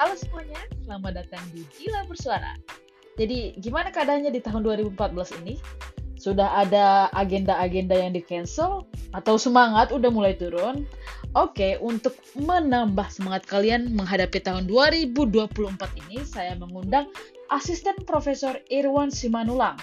Halo semuanya, selamat datang di Gila Bersuara. Jadi, gimana keadaannya di tahun 2014 ini? Sudah ada agenda-agenda yang di-cancel? Atau semangat udah mulai turun? Oke, untuk menambah semangat kalian menghadapi tahun 2024 ini, saya mengundang asisten Profesor Irwan Simanulang.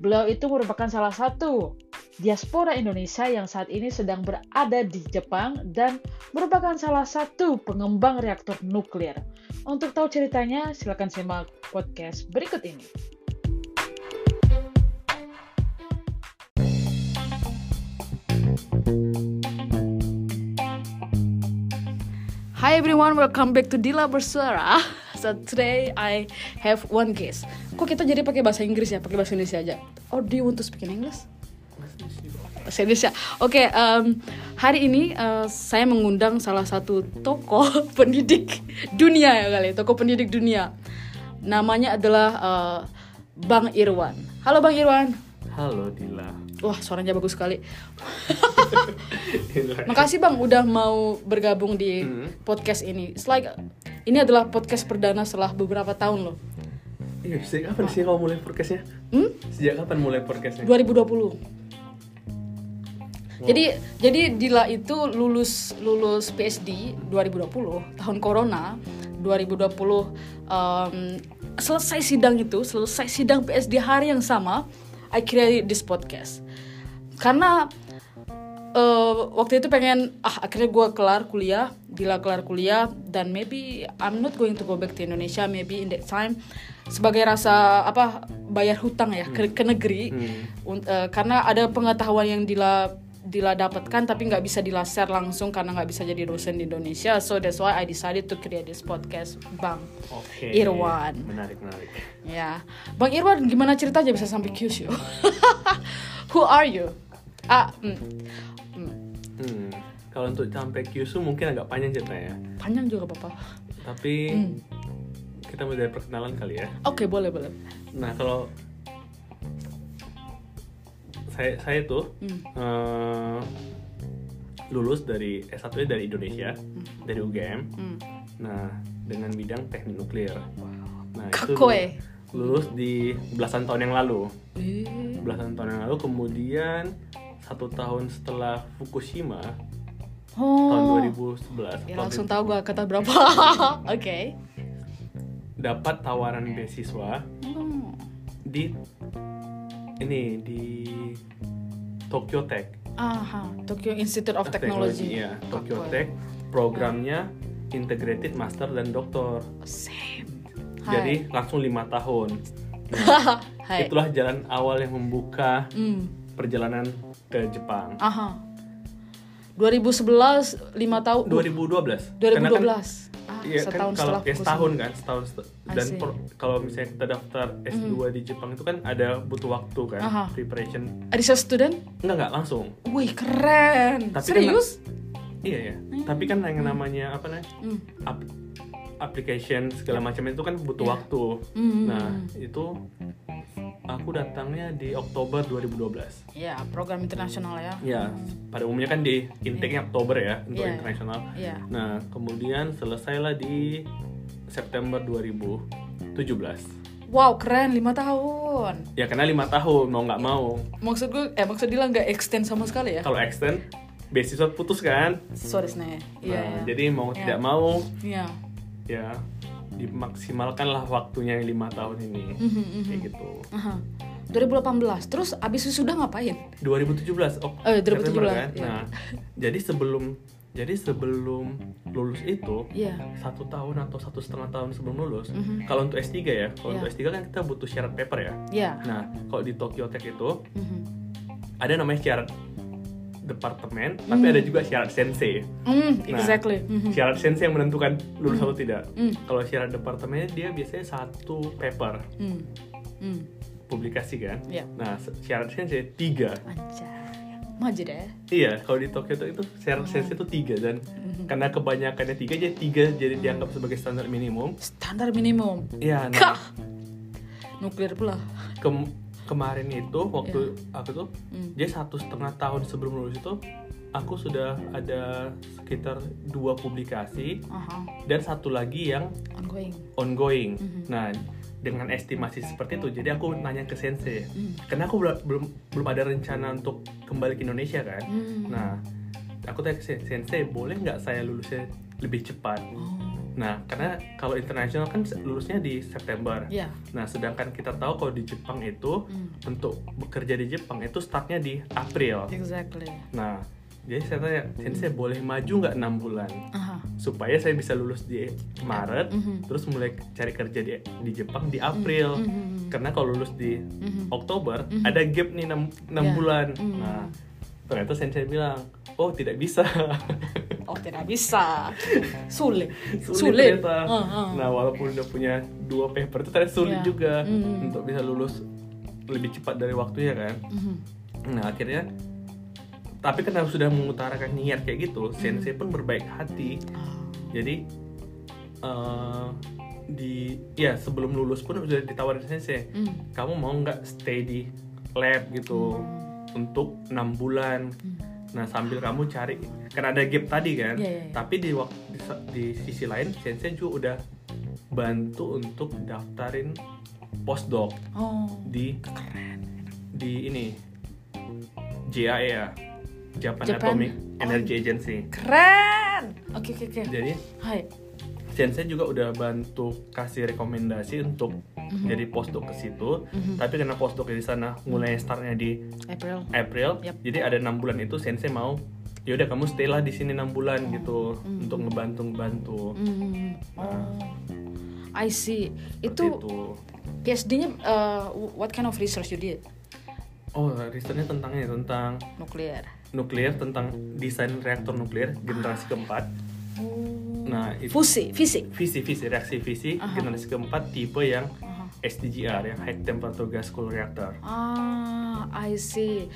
Beliau itu merupakan salah satu diaspora Indonesia yang saat ini sedang berada di Jepang dan merupakan salah satu pengembang reaktor nuklir. Untuk tahu ceritanya, silakan simak podcast berikut ini. Hi everyone, welcome back to Dila Bersuara. So today I have one guest. Kok kita jadi pakai bahasa Inggris ya? Pakai bahasa Indonesia aja. Or do you want to speak in English? Bahasa Indonesia. Oke, um, hari ini uh, saya mengundang salah satu tokoh pendidik dunia ya kali, tokoh pendidik dunia. Namanya adalah uh, Bang Irwan. Halo Bang Irwan. Halo Dila. Wah, suaranya bagus sekali. Makasih Bang udah mau bergabung di Hmm. podcast ini. It's like ini adalah podcast perdana setelah beberapa tahun loh. Iya, sejak kapan sih kamu mulai podcastnya? Hmm? Sejak kapan mulai podcastnya? 2020. Jadi jadi Dila itu lulus lulus PSD 2020 tahun corona 2020 um, selesai sidang itu selesai sidang PSD hari yang sama I created this podcast. Karena eh, waktu itu pengen ah akhirnya gue kelar kuliah Dila kelar kuliah dan maybe I'm not going to go back to Indonesia maybe in that time sebagai rasa apa bayar hutang ya ke, ke negeri. Hmm. Eh, karena ada pengetahuan yang Dila Dila dapatkan tapi nggak bisa Dila share langsung karena nggak bisa jadi dosen di Indonesia so that's why I decided to create this podcast Bang Oke. Irwan. Menarik, menarik. ya Bang Irwan gimana ceritanya bisa sampai Kyushu Who are you ah mm, mm, Hmm. Kalau untuk sampai Kyushu mungkin agak panjang ceritanya. panjang juga papa Tapi Hmm. kita mulai dari perkenalan kali ya. oke boleh boleh Nah, kalau saya saya tuh Hmm. eh, lulus dari S1 dari Indonesia, dari UGM. Hmm. Nah, dengan bidang teknik nuklir. Nah, itu lulus di belasan tahun yang lalu. Eh, belasan tahun yang lalu kemudian satu tahun setelah Fukushima tahun oh 2011 ya, langsung tahu gua kata berapa oke dapat tawaran beasiswa Hmm. di ini di Tokyo Tech aha Tokyo Institute of Technology ya Tokyo Kakoe. Tech programnya integrated master dan doktor same jadi langsung lima tahun Hai. itulah jalan awal yang membuka Hmm. perjalanan ke Jepang Aha. 2011 5 tahun. 2012 2012. Karena kan Iya kan kalau ya setahun kan setahun dan per- kalau misalnya kita daftar S2 di Jepang itu kan ada butuh waktu kan Aha. preparation Research student? enggak enggak langsung Wih, keren. Tapi kan- Serius? iya ya tapi kan yang namanya apa namanya Hmm. ap- application segala macam itu kan butuh Iya. waktu Hmm. nah itu aku datangnya di Oktober 2012 Ya, program internasional ya. ya pada umumnya kan di intake-nya Oktober ya untuk Iya. internasional Iya. nah kemudian selesailah di September 2017 Wow, keren 5 tahun. ya karena lima tahun mau nggak mau Maksud gue eh maksud dia nggak extend sama sekali ya? kalau extend beasiswa putus kan Sorry, Sne. Iya, nah, iya. jadi mau Iya. tidak mau Iya. ya dimaksimalkanlah waktunya yang lima tahun ini Mhm, mhm. kayak gitu Aha. 2018. Terus abis sudah ngapain? 2017 oh Eh, 2017, September kan iya. nah jadi sebelum jadi sebelum lulus itu Iya. satu tahun atau satu setengah tahun sebelum lulus Mhm. kalau untuk S3 ya kalau Iya. untuk S3 kan kita butuh syarat paper ya Iya. nah kalau di Tokyo Tech itu Mhm. ada namanya syarat departemen tapi ada juga syarat sensei Mm, Nah, exactly. Mhm. syarat sensei yang menentukan lulus atau tidak Mm. kalau syarat departemennya dia biasanya satu paper Mm. Mm. publikasi kan Iya. nah syarat sensei tiga Anjay. Maju deh. iya kalau di Tokyo Tech itu syarat sensei itu tiga dan Mhm. karena kebanyakannya tiga jadi tiga jadi dianggap sebagai standar minimum Standar minimum. iya Kah. nah Nuklir pula. kem- kemarin itu waktu aku tuh Hmm. dia satu setengah tahun sebelum lulus itu aku sudah ada sekitar dua publikasi Aha. dan satu lagi yang Ongoing. ongoing. Mhm. Nah, dengan estimasi seperti itu, jadi aku nanya ke sensei, Hmm. karena aku belum belum ada rencana untuk kembali ke Indonesia kan. Hmm. Nah, aku tanya ke sen- sensei, boleh nggak saya lulusnya lebih cepat? Oh. Nah, karena kalau internasional kan lulusnya di September. Ya. Nah, sedangkan kita tahu kalau di Jepang itu Hmm. untuk bekerja di Jepang itu startnya di April. Exactly. Nah, jadi saya tanya, sensei boleh maju nggak enam bulan Aha. supaya saya bisa lulus di Maret, Mhm. terus mulai cari kerja di, di Jepang di April. Mhm. Karena kalau lulus di Mhm. Oktober Mhm. ada gap nih 6, Ya. bulan. Mhm. Nah, ternyata sensei bilang, "Oh, tidak bisa." Oh tidak bisa. Sulit. sulit, ternyata. Uh, uh. Nah, walaupun udah punya dua paper itu ternyata sulit Ya. juga Mhm. untuk bisa lulus lebih cepat dari waktunya kan. Mhm. Nah, akhirnya tapi karena sudah mengutarakan niat kayak gitu, Hmm. sensei pun berbaik hati. Ah. Jadi eh, di ya sebelum lulus pun udah ditawarin sensei, Hmm. kamu mau nggak stay di lab gitu untuk enam bulan. Hmm. Nah sambil kamu cari, karena ada gap tadi kan. Iya, iya, iya. Tapi di waktu di, di sisi lain, sensei juga udah bantu untuk daftarin postdoc Oh. di di ini JAE ya, Japan, Japan? Atomic Oh. Energy Agency. Keren. Oke oke oke. Jadi Hai. Sensei juga udah bantu kasih rekomendasi untuk Mhm. jadi postdoc ke situ. Mhm. Tapi karena postdoc di sana mulai startnya di April. April, Yap. jadi ada enam bulan itu sensei mau ya udah kamu stay lah di sini enam bulan gitu Mhm. untuk ngebantu ngebantu. Hmm. Oh. I see. Itu itu. PhD-nya uh, what kind of research you did? Oh, risetnya tentang ini tentang Nuklir. nuklir, tentang desain reaktor nuklir generasi keempat. Oh. Nah, itu Fusi, fisik. visi visi reaksi visi Aha. generasi keempat tipe yang Aha. STGR yang high temperature gas cool reactor. Ah, I see.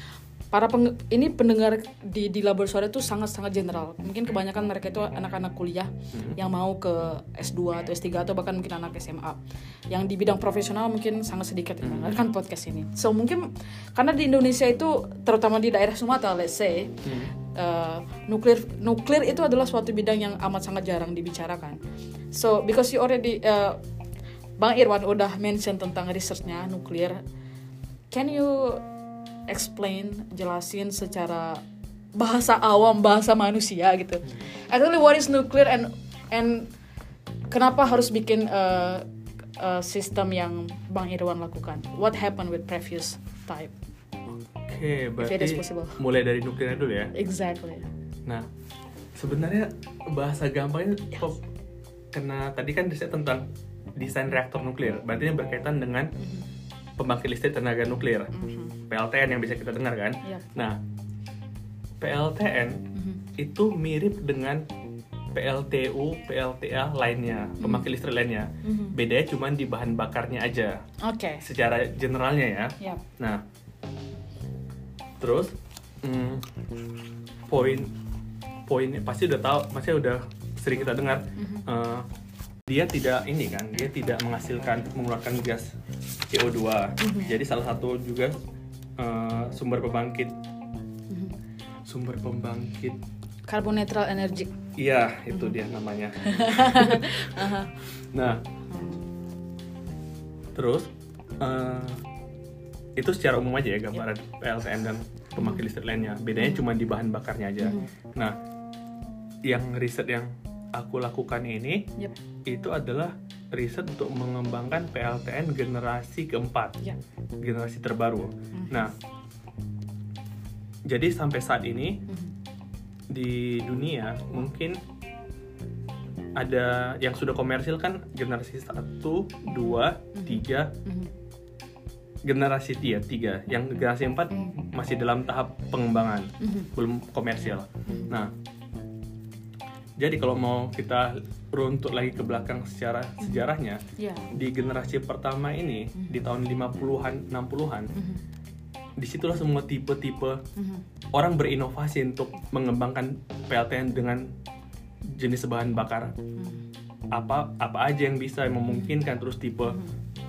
Para peng- ini pendengar di di labor suara itu sangat-sangat general. Mungkin kebanyakan mereka itu anak-anak kuliah Mhm. yang mau ke S2 atau S3 atau bahkan mungkin anak SMA. Yang di bidang profesional mungkin sangat sedikit yang mendengarkan podcast ini. So mungkin karena di Indonesia itu terutama di daerah Sumatera let's say Hmm. Uh, nuklir nuklir itu adalah suatu bidang yang amat sangat jarang dibicarakan. So because you already uh, Bang Irwan udah mention tentang researchnya nuklir, can you explain jelasin secara bahasa awam bahasa manusia gitu. Actually what is nuclear and and kenapa harus bikin uh, uh, sistem yang Bang Irwan lakukan? What happened with previous type? It is berarti possible. mulai dari nuklirnya dulu ya. Exactly. Nah, sebenarnya bahasa gampangnya Yes. kok kena tadi kan riset tentang desain reaktor nuklir. Berarti ini berkaitan dengan pembangkit listrik tenaga nuklir. Mhm. PLTN yang bisa kita dengar kan. Yep. Nah, PLTN Mhm. itu mirip dengan PLTU, PLTA lainnya, pembangkit listrik lainnya. Mhm. Bedanya cuma di bahan bakarnya aja, Oke. secara generalnya ya. Yap. Nah, terus hmm, poin poinnya pasti udah tahu, pasti udah sering kita dengar. eh, dia tidak ini kan, dia tidak menghasilkan mengeluarkan gas CO2. Jadi salah satu juga eh, sumber pembangkit Mhm. sumber pembangkit Carbon neutral energy. Iya, itu dia namanya. nah, terus eh, itu secara umum aja ya gambaran PLTN dan pembangkit listrik lainnya. Bedanya cuma di bahan bakarnya aja. Nah, yang riset yang aku lakukan ini Yep. itu adalah riset untuk mengembangkan PLTN generasi keempat, Yep. generasi terbaru. Nah, jadi sampai saat ini Mhm. di dunia mungkin ada yang sudah komersil kan generasi 1, 2, 3 Mhm. Generasi tiga, tiga yang generasi 4 masih dalam tahap pengembangan Mhm. belum komersil nah jadi kalau mau kita runtut lagi ke belakang secara sejarahnya Ya. di generasi pertama ini di tahun 50-an 60-an Mhm. di situlah semua tipe-tipe Mhm. orang berinovasi untuk mengembangkan PLTN dengan jenis bahan bakar Mhm. apa apa aja yang bisa yang memungkinkan terus tipe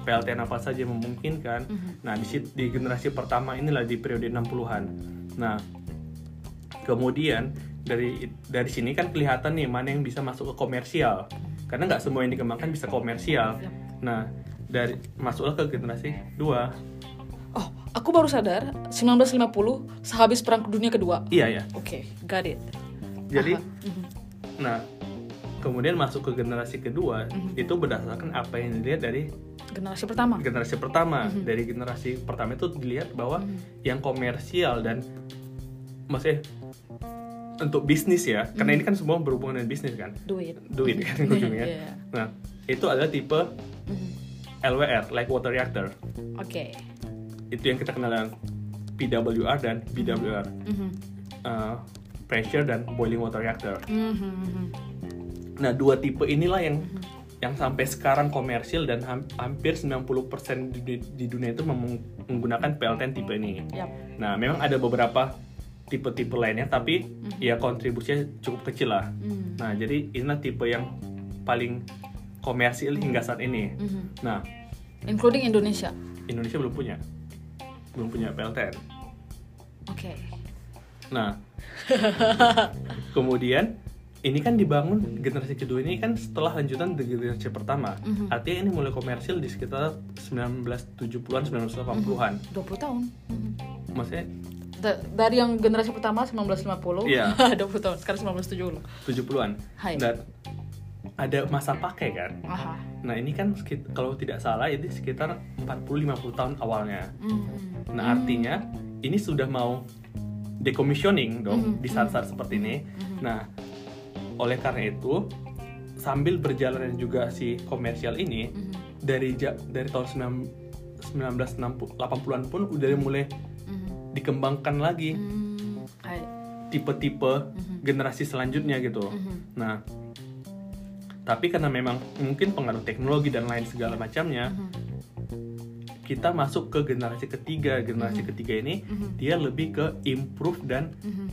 PLTN apa saja yang memungkinkan. Mhm. Nah, di di generasi pertama inilah di periode 60-an. Nah, kemudian dari dari sini kan kelihatan nih mana yang bisa masuk ke komersial karena nggak semua yang dikembangkan bisa komersial Yap. nah dari masuklah ke generasi dua Oh, aku baru sadar 1950 sehabis perang dunia kedua. iya ya Oke, got it. jadi Aha, mhm. nah kemudian masuk ke generasi kedua Mhm. itu berdasarkan apa yang dilihat dari Generasi pertama. generasi pertama Mhm. dari generasi pertama itu dilihat bahwa Mhm. yang komersial dan maksudnya untuk bisnis ya karena Mhm. ini kan semua berhubungan dengan bisnis kan Duit. duit kan ujungnya Iya. nah itu adalah tipe Mhm. LWR light water reactor Oke. itu yang kita kenal dengan PWR dan BWR Mhm. uh, pressure dan boiling water reactor Mhm, mhm. Nah dua tipe inilah yang yang sampai sekarang komersil dan ham- hampir 90% di, di- dunia itu menggunakan PLTN tipe ini Yap. Nah, memang ada beberapa tipe-tipe lainnya, tapi Mhm. ya kontribusinya cukup kecil lah. Mhm. Nah, jadi inilah tipe yang paling komersil hingga saat ini. Mhm. Nah, Including Indonesia. Indonesia belum punya, belum punya PLTN. Oke. Nah, kemudian ini kan dibangun generasi kedua ini kan setelah lanjutan dari generasi pertama. Mhm. Artinya ini mulai komersil di sekitar 1970-an, 1980-an. 20 tahun. Mhm. Maksudnya Da- dari yang generasi pertama 1950 Iya. 20 tahun sekarang 1970 70-an. Hai. Dan ada masa pakai kan. aha Nah ini kan kalau tidak salah ini sekitar 40-50 tahun awalnya. Mhm. Nah artinya ini sudah mau decommissioning dong Mhm, di saat-saat seperti ini. Mhm. Nah oleh karena itu sambil berjalan juga si komersial ini Mhm. dari dari tahun 1980-an pun udah mulai Mhm. dikembangkan lagi Mhm. Hai. tipe-tipe Mhm. generasi selanjutnya gitu. Mhm. Nah tapi karena memang mungkin pengaruh teknologi dan lain segala macamnya Mhm. kita masuk ke generasi ketiga generasi Mhm. ketiga ini Mhm. dia lebih ke improve dan Mhm.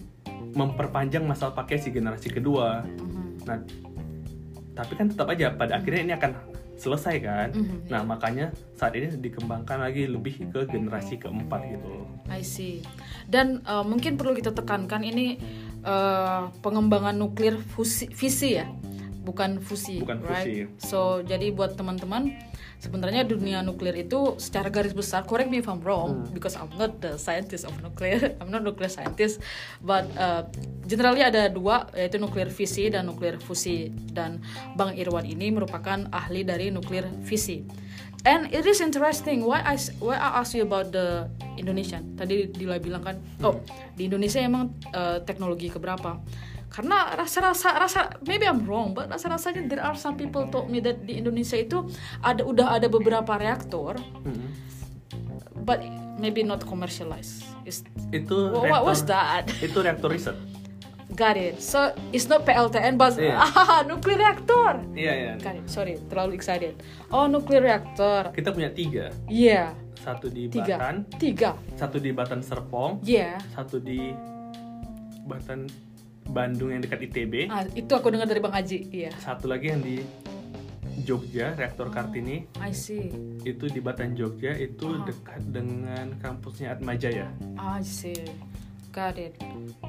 Memperpanjang masa pakai si generasi kedua. Mhm. nah tapi kan tetap aja pada akhirnya ini akan selesai kan? Mhm, nah makanya saat ini dikembangkan lagi lebih ke generasi keempat gitu. I see. Dan uh, mungkin perlu kita tekankan ini uh, pengembangan nuklir fusi, visi ya, bukan fusi, Bukan right? fusi. So jadi buat teman-teman sebenarnya dunia nuklir itu secara garis besar, correct me if I'm wrong, Hmm. because I'm not the scientist of nuclear, I'm not nuclear scientist, but uh, generally ada dua yaitu nuklir visi dan nuklir fusi dan Bang Irwan ini merupakan ahli dari nuklir visi. And it is interesting why I why I ask you about the Indonesian. Tadi Dila bilang kan, oh di Indonesia emang uh, teknologi keberapa? Karena rasa-rasa rasa maybe I'm wrong, but rasa-rasanya there are some people told me that di Indonesia itu ada udah ada beberapa reaktor, Mm-mm. but maybe not commercialized. Is itu what, what was that? itu reaktor riset Got it. So it's not PLTN, but Iya. ah, nuklir reaktor. iya iya Got it. Sorry, terlalu excited. Oh, nuklir reaktor. kita punya tiga Iya. satu di Tiga. Batan Tiga. satu di Batan Serpong Iya. satu di Batan Bandung yang dekat ITB Ah, itu aku dengar dari Bang Aji. Iya. satu lagi yang di Jogja reaktor Kartini I see. itu di Batan Jogja itu Aha. dekat dengan kampusnya Atmajaya I see. Got it.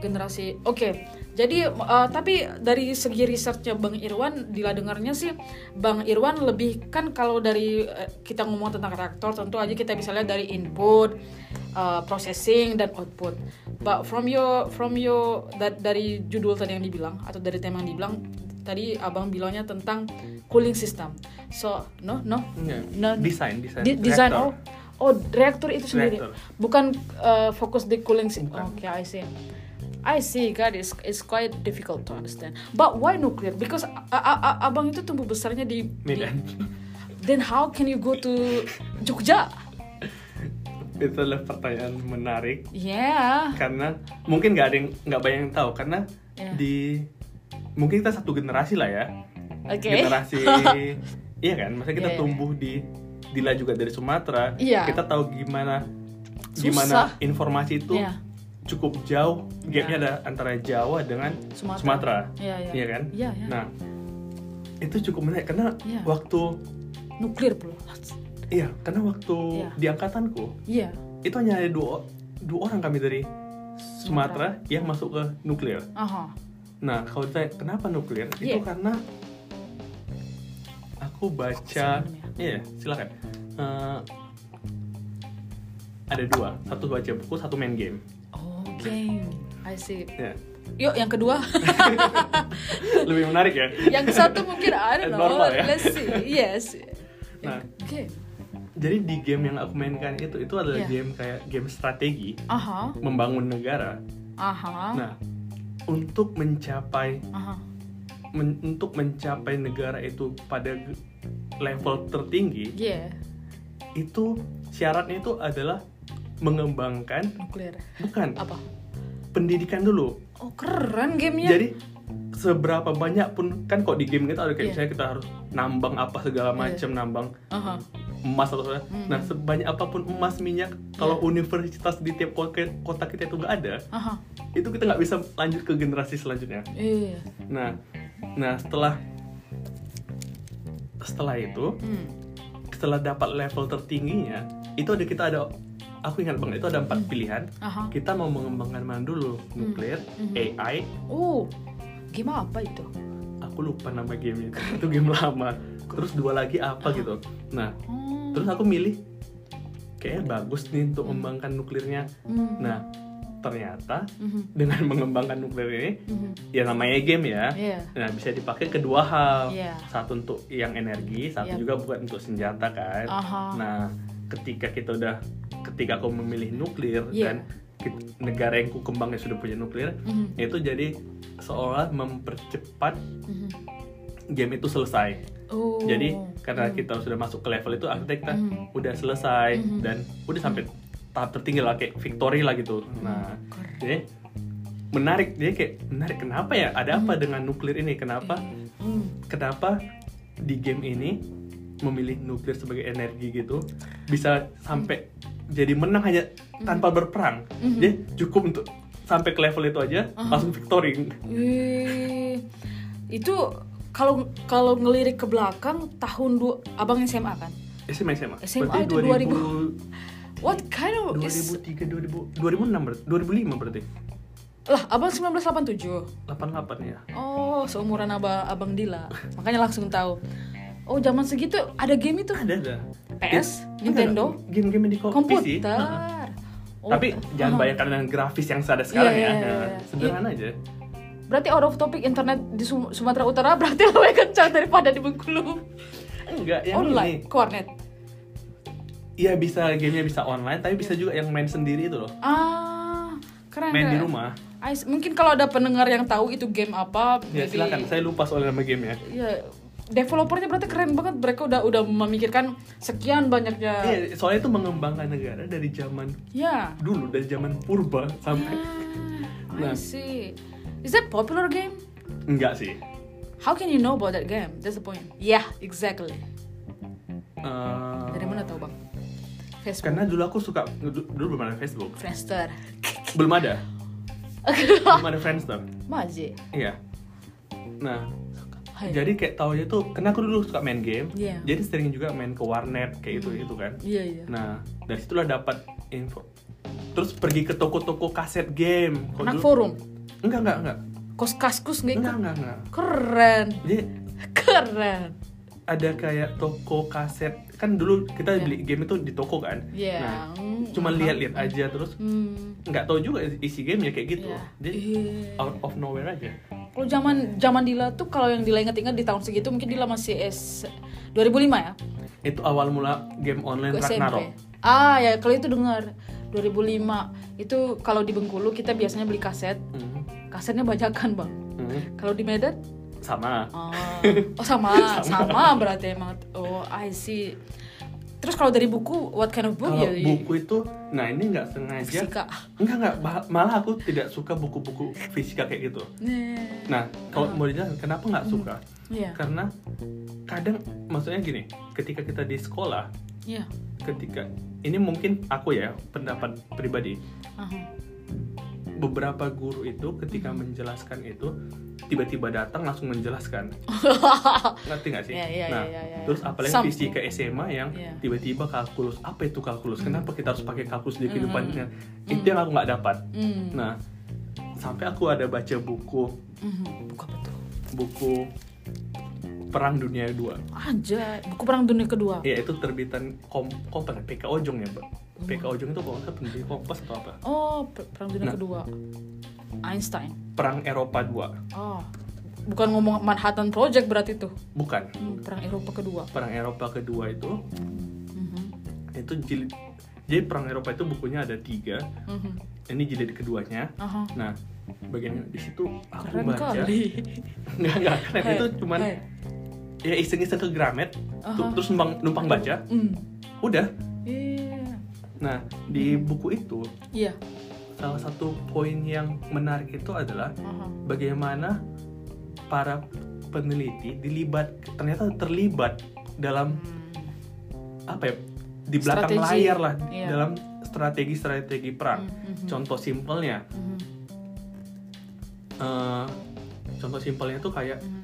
Generasi. Oke. Jadi uh, tapi dari segi researchnya Bang Irwan, Dila dengarnya sih Bang Irwan lebih kan kalau dari uh, kita ngomong tentang reaktor tentu aja kita bisa lihat dari input, uh, processing dan output. But from your from your da- dari judul tadi yang dibilang atau dari tema yang dibilang tadi abang bilangnya tentang cooling system. So no no Enggak. no desain desain Di- reaktor. oh oh reaktor itu sendiri Reaktor. bukan uh, fokus di cooling system oke I see I see God it's, it's quite difficult to understand but why nuclear because a- a- a- abang itu tumbuh besarnya di Medan di- then how can you go to Jogja itu adalah pertanyaan menarik yeah karena mungkin nggak ada yang nggak banyak yang tahu karena Iya. di mungkin kita satu generasi lah ya oke generasi iya kan masa kita Iya, iya. tumbuh di Dila juga dari Sumatera Iya. kita tahu gimana Susah. gimana informasi itu Iya. cukup jauh gapnya ada antara Jawa dengan Sumatera. Sumatera, Iya, iya. Iya kan Iya, iya. nah itu cukup menarik karena Iya. waktu nuklir pula iya karena waktu Iya. di angkatanku iya itu hanya ada dua dua orang kami dari Sumatera yang masuk ke nuklir. Aha. Nah, kalau saya kenapa nuklir? Itu Iya. karena aku baca, iya silakan. Eh, ada dua, satu baca buku, satu main game. Oh, game. I see. Ya. Yuk, yang kedua. Lebih menarik ya. yang satu mungkin I don't know. Normal ya? Let's see. Yes. Nah. Game. Jadi di game yang aku mainkan itu, itu adalah Iya. game kayak game strategi, Aha. membangun negara. Aha. Nah, untuk mencapai Aha. men- untuk mencapai negara itu pada level tertinggi, Yeah. itu syaratnya itu adalah mengembangkan Nuklir. bukan Apa? pendidikan dulu. Oh, keren gamenya. Jadi seberapa banyak pun kan kok di game itu ada kayak Iya. misalnya kita harus nambang apa segala Iya. macam nambang Aha. emas atau apa. Hmm. Nah, sebanyak apa pun emas minyak kalau Iya. universitas di tiap kota, kita itu nggak ada, Aha. itu kita nggak bisa lanjut ke generasi selanjutnya. Iya. Nah, nah setelah setelah itu, Hmm. setelah dapat level tertingginya, itu ada kita ada aku ingat banget itu ada empat Hmm. pilihan. Aha. Kita mau mengembangkan mana dulu? Nuklir, Hmm. AI, Oh. Game apa itu? aku lupa nama gamenya itu, itu game lama. Terus dua lagi apa gitu. Nah, Oh. terus aku milih kayaknya bagus nih untuk mengembangkan nuklirnya. Hmm. Nah, ternyata Mhm. dengan mengembangkan nuklir ini, Mhm. ya namanya game ya. Iya. Nah, bisa dipakai kedua hal. Iya. Satu untuk yang energi, satu Yap. juga buat untuk senjata kan. Aha. Nah, ketika kita udah ketika aku memilih nuklir Iya. dan negara yang kembangnya sudah punya nuklir, Mhm. itu jadi seolah mempercepat Mhm. game itu selesai. Oh. Jadi karena Hmm. kita sudah masuk ke level itu, artinya kita Mhm. udah selesai Mhm. dan udah sampai tahap tertinggi lah kayak victory lah gitu. Nah, Keren. jadi menarik dia kayak menarik kenapa ya? Ada apa dengan nuklir ini? Kenapa? Hmm. kenapa di game ini memilih nuklir sebagai energi gitu bisa sampai jadi menang hanya tanpa berperang Mhm. dia cukup untuk sampai ke level itu aja langsung victory Wih, itu kalau kalau ngelirik ke belakang tahun dua abang SMA kan? SMA SMA SMA berarti itu 2000 What kind of is 2003 2000 2006 berarti 2005 berarti lah abang 1987. 88 ya Oh seumuran abang abang Dila, makanya langsung tahu. Oh zaman segitu ada game itu ada ada PS, Game- Nintendo, game-game di komputer. Oh, tapi jangan bayangkan dengan grafis yang ada sekarang Iya, ya iya, iya, iya. sederhana aja Berarti out of topic internet di Sum- Sumatera Utara berarti lebih kencang daripada di Bengkulu. enggak yang ini Online, ke warnet. Iya bisa gamenya bisa online, tapi bisa juga yang main sendiri itu loh, Ah, keren. main di keren. rumah. I mungkin kalau ada pendengar yang tahu itu game apa, Ya maybe- silakan, saya lupa soal nama gamenya. Ya, developernya berarti keren banget. Mereka udah udah memikirkan sekian banyaknya. Iya, soalnya itu mengembangkan negara dari zaman Ya. dulu, dari zaman purba sampai Ah, Nah. I see. Is that popular game? enggak sih. How can you know about that game? That's the point. Yeah, exactly. Eh, Dari mana tahu bang? Facebook, karena dulu aku suka dulu, dulu belum ada Facebook, Friendster, belum ada, belum ada Friendster. Maji. Iya. Nah, Hai. jadi kayak tahu itu, karena aku dulu suka main game, Iya. jadi sering juga main ke warnet kayak itu itu kan. Iya iya. Nah, dari situlah dapat info. Terus pergi ke toko-toko kaset game. Kalau Anak dulu- forum, Enggak, enggak, enggak. kos kaskus nggak Enggak, ikut? enggak, enggak. Keren, Jadi keren. ada kayak toko kaset kan dulu kita Iya. beli game itu di toko kan. Iya. Nah, Hmm, cuma aha. lihat-lihat aja terus Hmm. nggak tahu juga isi gamenya kayak gitu. Iya. Jadi Iya. out of nowhere aja. Kalau zaman zaman Dila tuh kalau yang Dila ingat-ingat di tahun segitu mungkin Dila masih S 2005 ya? Itu awal mula game online Ke Ragnarok. SMP. Ah ya kalau itu dengar 2005 itu kalau di Bengkulu kita biasanya beli kaset Mhm. kasetnya bajakan bang Mhm. kalau di Medan Sama. oh, oh sama, sama berarti emang oh I see terus kalau dari buku what kind of book Kalau ya buku itu, nah ini nggak sengaja. fisika Enggak enggak, malah aku tidak suka buku-buku fisika kayak gitu. Nih. Nah, kalau mau dijelasin kenapa nggak suka? Iya, Karena kadang maksudnya gini, ketika kita di sekolah, iya. ketika ini mungkin aku ya pendapat pribadi, Aha. Beberapa guru itu ketika menjelaskan itu tiba-tiba datang langsung menjelaskan. Ngerti nggak sih? Iya, iya, nah, iya, iya, iya. terus apalagi Some- fisika SMA yang Iya. tiba-tiba kalkulus. Apa itu kalkulus? Kenapa kita harus pakai kalkulus di Hmm. kehidupannya? Itu yang aku nggak dapat. Hmm. Nah, sampai aku ada baca buku Mhm. Buku apa tuh? buku Perang Dunia II. Aja, buku perang dunia kedua. Ya itu terbitan kom Kompas PK Ojong ya, Mbak. PK Ojong itu kalau nggak penerbit Kompas atau apa? Oh, per- perang dunia Nah. kedua. Einstein. Perang Eropa II. Oh. Bukan ngomong Manhattan Project berarti tuh. Bukan. Hmm, perang Eropa kedua. Perang Eropa kedua itu Mhm. itu jilid jadi perang Eropa itu bukunya ada tiga Mhm. ini jilid keduanya Aha. nah bagian di situ aku Keren baca kali. nggak nggak keren Hai, itu cuman hai. Ya iseng-iseng ke Gramet tuh, Aha. terus numpang numpang baca Hmm. udah Iya. nah di buku itu Iya. salah satu poin yang menarik itu adalah Aha. bagaimana para peneliti dilibat ternyata terlibat dalam Hmm. apa ya di belakang Strategi. layar lah Iya. dalam strategi-strategi perang Mhm. contoh simpelnya Mhm. eh, contoh simpelnya tuh kayak Mhm.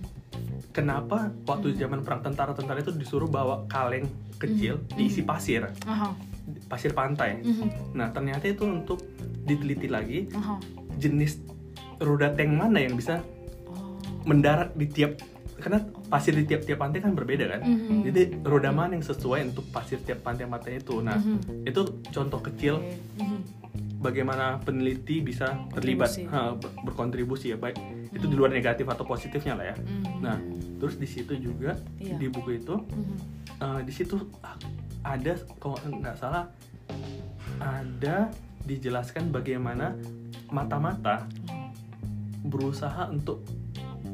Kenapa waktu zaman perang tentara-tentara itu disuruh bawa kaleng kecil Mhm. diisi pasir Aha. pasir pantai Mhm. nah ternyata itu untuk diteliti lagi Aha. jenis roda tank mana yang bisa Oh. mendarat di tiap karena pasir di tiap-tiap pantai kan berbeda kan Mhm. jadi roda mana yang sesuai untuk pasir tiap pantai-pantai itu nah Mhm. itu contoh kecil Oke. Mhm. Bagaimana peneliti bisa terlibat ha, ber- berkontribusi ya baik itu di luar negatif atau positifnya lah ya Mhm. nah terus di situ juga Iya. di buku itu Mhm. eh, di situ ada kalau nggak salah ada dijelaskan bagaimana mata-mata berusaha untuk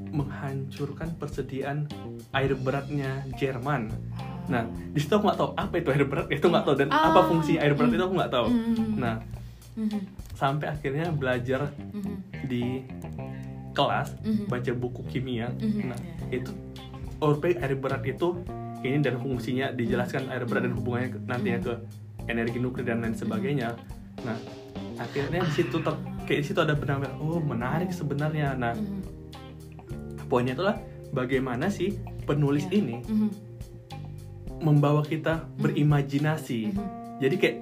menghancurkan persediaan air beratnya Jerman. Nah, di situ aku nggak tahu apa itu air berat, itu nggak tahu dan Ah. apa fungsi air berat itu aku nggak tahu. Mhm. Nah, Mhm. sampai akhirnya belajar Mhm. di kelas Mhm. baca buku kimia. Mhm, Nah, iya. itu rupanya air berat itu ini dan fungsinya dijelaskan air berat dan hubungannya ke- nantinya ke energi nuklir dan lain sebagainya. Nah, akhirnya di situ ter- kayak di situ ada benar-benar oh menarik sebenarnya. Nah, poinnya itulah bagaimana sih penulis Iya. ini Mhm. membawa kita berimajinasi. Mhm. Jadi kayak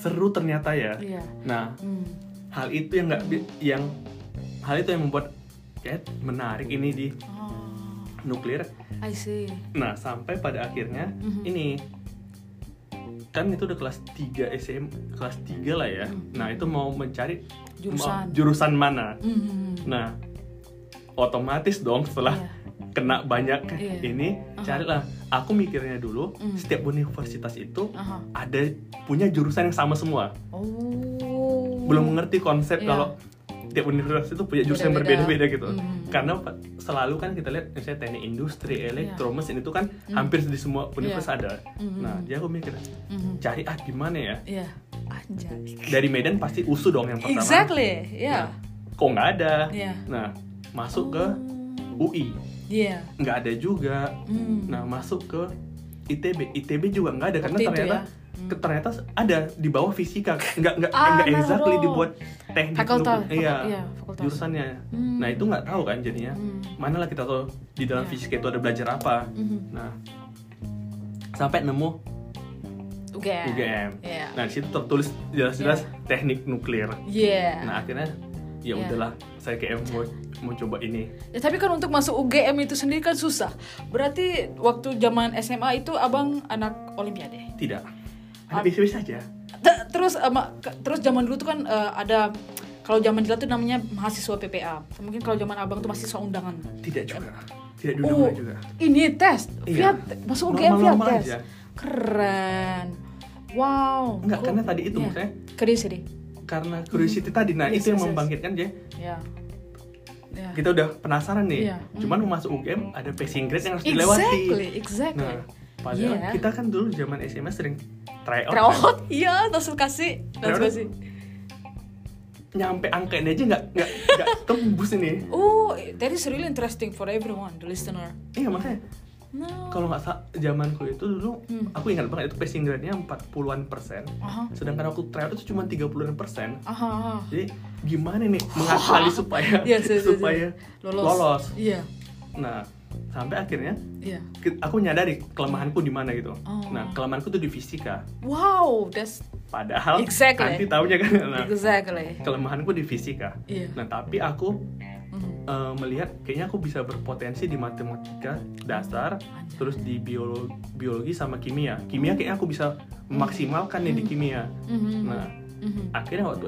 seru ternyata ya. Iya. Nah, Hmm. hal itu yang nggak yang hal itu yang membuat kayak menarik ini di Oh, nuklir. I see. Nah, sampai pada akhirnya Mhm. ini kan itu udah kelas 3 SM kelas 3 lah ya. Mhm. Nah, itu mau mencari Jurusan. mau- jurusan mana. Mhm. Nah, otomatis dong setelah Iya. kena banyak Iya. ini Aha. carilah. Aku mikirnya dulu Mhm. setiap universitas itu Aha. ada punya jurusan yang sama semua. Oh. Belum mengerti konsep Iya. kalau tiap universitas itu punya jurusan Beda-beda. berbeda-beda gitu. Mhm. Karena selalu kan kita lihat misalnya teknik industri, elektro, mesin itu kan Mhm. hampir di semua universitas Iya. ada. Mhm. Nah, jadi aku mikir Mhm. cari ah gimana ya? Iya. Anjay. Dari Medan pasti USU dong yang pertama. Exactly. Iya. Kok nggak ada? Iya. Nah, masuk ke Oh. UI Iya. nggak ada juga. Hmm. Nah, masuk ke ITB, ITB juga nggak ada karena Waktu ternyata ya. Hmm. ke- ternyata ada di bawah fisika, nggak nggak Ah, nggak exactly dibuat teknik Fakultas, iya, iya, fakultas. jurusannya. Hmm. Nah itu nggak tahu kan jadinya. Hmm. Mana lah kita tahu di dalam Iya. fisika itu ada belajar apa. Mhm. Nah, sampai nemu UGM. UGM. Iya. Nah di situ tertulis jelas-jelas teknik nuklir. Iya. Nah akhirnya ya Iya. udahlah saya kayak mau mau coba ini. Ya, tapi kan untuk masuk UGM itu sendiri kan susah. Berarti waktu zaman SMA itu abang anak Olimpiade. Tidak. Ah. Ada biasa-biasa aja. T- terus ama- ke- terus zaman dulu tuh kan eh, ada kalau zaman dulu tuh namanya mahasiswa PPA. Mungkin kalau zaman abang tuh mahasiswa undangan. Tidak juga. Tidak Oh, duduk juga. ini tes Iya. masuk UGM via Normal-normal tes. aja. Keren. Wow. Enggak, Kok- karena tadi itu Iya. maksudnya Curiosity. Karena curiosity tadi. Nah Yes, itu yang yes, yes. membangkitkan. Ya. Ya. Kita udah penasaran nih. Iya. Cuman mau masuk UGM ada passing grade yang harus dilewati. Exactly, exactly. Nah, padahal Iya. kita kan dulu zaman SMA sering try out. kan. Tryout, iya, langsung kasih, langsung kasih. Nyampe angka ini aja nggak nggak nggak tembus ini. Oh, that is really interesting for everyone, the listener. Iya makanya No. kalau nggak zamanku itu dulu Hmm. aku ingat banget itu passing grade-nya 40-an persen. Aha, Sedangkan aku tryout itu cuma 30-an persen. aha. Jadi gimana nih mengakali supaya Yes, yes, yes, supaya. Lolos. lolos. Iya. Nah, sampai akhirnya ke- aku nyadari kelemahanku di mana gitu Oh. nah kelemahanku tuh di fisika Wow, that's padahal Exactly. nanti taunya kan nah, exactly. kelemahanku di fisika Iya. nah tapi aku Mhm. eh, melihat kayaknya aku bisa berpotensi di matematika dasar Anjay. terus di biologi biologi sama kimia kimia kayaknya aku bisa memaksimalkan nih di kimia Mhm. nah Mhm. akhirnya waktu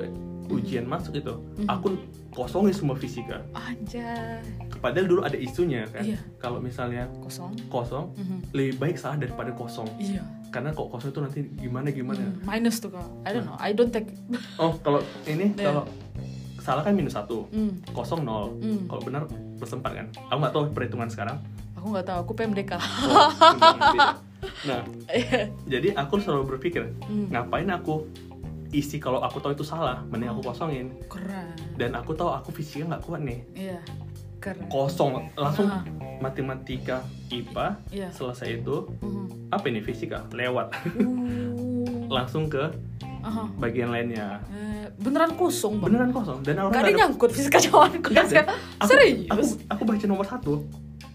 ujian masuk itu aku kosongin semua fisika Anjay. padahal dulu ada isunya kan Iya. kalau misalnya Kosong. kosong Mhm. lebih baik salah daripada kosong Iya. karena kok kosong itu nanti gimana gimana Mhm. Minus tuh kak. I don't know. I don't take. oh kalau ini Iya. kalau salah kan minus satu Hmm. kosong nol Hmm. kalau benar plus empat kan aku nggak tahu perhitungan sekarang Aku nggak tahu. Aku PMDK. Oh, nah jadi aku selalu berpikir Hmm. ngapain aku isi kalau aku tahu itu salah mending aku kosongin Keren. dan aku tahu aku fisiknya nggak kuat nih Iya. Keren. kosong langsung Ah. matematika IPA Iya. selesai itu Mhm. apa ini fisika lewat Uh. langsung ke Aha. bagian lainnya Eh, beneran kosong bang. beneran kosong dan orang Gak ada nyangkut fisika. Nggak ada. aku, Serius? aku aku baca nomor satu